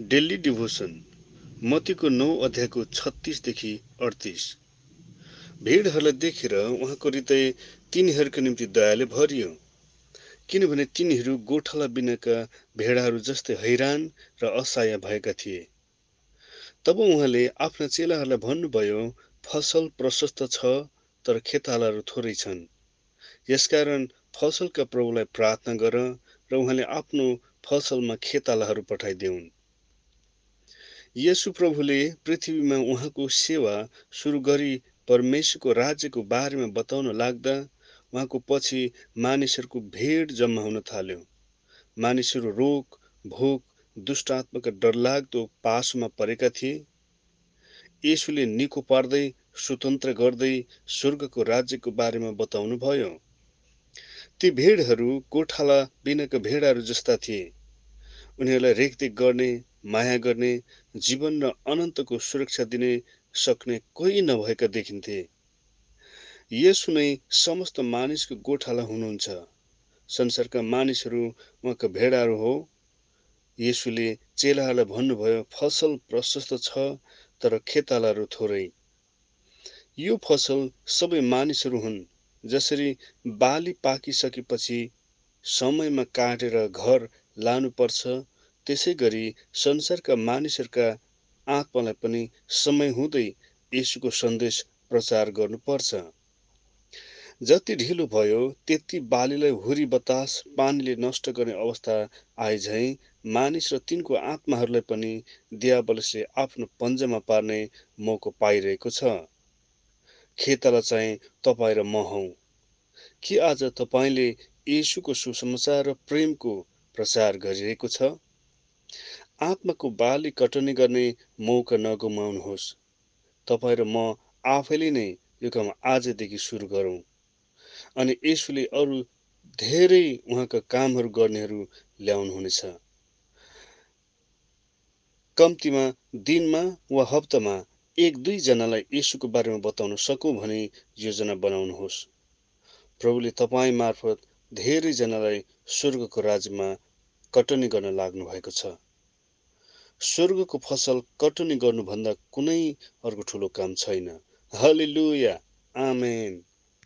Daily devotion मतीको नौ अध्यायको छत्तिसदेखि अडतिस। भिडहरूलाई देखेर उहाँको हृदय तिनीहरूका निम्ति दयाले भरियो। किनभने तिनीहरू गोठाला बिनाका भेडाहरू जस्तै हैरान र असहाय भएका थिए। तब उहाँले आफ्ना चेलाहरूलाई भन्नुभयो फसल प्रशस्त छ तर खेतालाहरू थोरै छन्। यसकारण फसलका प्रभुलाई प्रार्थना गर र उहाँले आफ्नो फसलमा खेतालाहरू पठाइदेऊन् यसु प्रभुले पृथ्वीमा उहाँको सेवा सुरु गरी परमेश्वरको राज्यको बारेमा बताउन लाग्दा उहाँको पछि मानिसहरूको भेड जम्मा हुन थाल्यो। मानिसहरू रोग भोक दुष्ट आत्माका डरलाग्दो पासोमा परेका थिए। यसुले निको पार्दै स्वतन्त्र गर्दै स्वर्गको राज्यको बारेमा बताउनु भयो ती भेडहरू गोठाला बिनाका भेडाहरू जस्ता थिए। उनीहरूलाई रेखदेख गर्ने माया गर्ने जीवन र अनन्तको सुरक्षा दिने सक्ने कोही नभएका देखिन्थे। यसो नै समस्त मानिसको गोठाला हुनुहुन्छ। संसारका मानिसहरू उहाँका भेडाहरू हो। यसुले चेलाहरूलाई भन्नुभयो फसल प्रशस्त छ तर खेतालाहरू थोरै। यो फसल सबै मानिसहरू हुन् जसरी बाली पाकिसकेपछि समयमा काटेर घर लानुपर्छ त्यसै गरी संसारका मानिसहरूका आत्मालाई पनि समय हुँदै यसुको सन्देश प्रचार गर्नुपर्छ। जति ढिलो भयो त्यति बालीलाई हुरी बतास पानीले नष्ट गर्ने अवस्था आए झैँ मानिस र तिनको आत्माहरूलाई पनि दियाबलसले आफ्नो पन्जामा पार्ने मौका पाइरहेको छ। खेतला चाहिँ तपाईँ र म हौ। के आज तपाईँले येसुको सुसमाचार र प्रेमको प्रचार गरिरहेको छ? आत्माको बाली कटनी गर्ने मौका नगुमाउनुहोस्। तपाईँ र म आफैले नै यो काम आजदेखि सुरु गरौँ। अनि यसुले अरू धेरै उहाँका कामहरू गर्नेहरू ल्याउनुहुनेछ। कम्तीमा दिनमा वा हप्तामा एक दुईजनालाई यसुको बारेमा बताउन सकौँ भने योजना बनाउनुहोस्। प्रभुले तपाईँ मार्फत धेरैजनालाई स्वर्गको राज्यमा कटनी गर्न लाग्नु भएको छ। स्वर्गको फसल कटनी गर्नुभन्दा कुनै अर्को ठुलो काम छैन। हलिलुया। आमेन।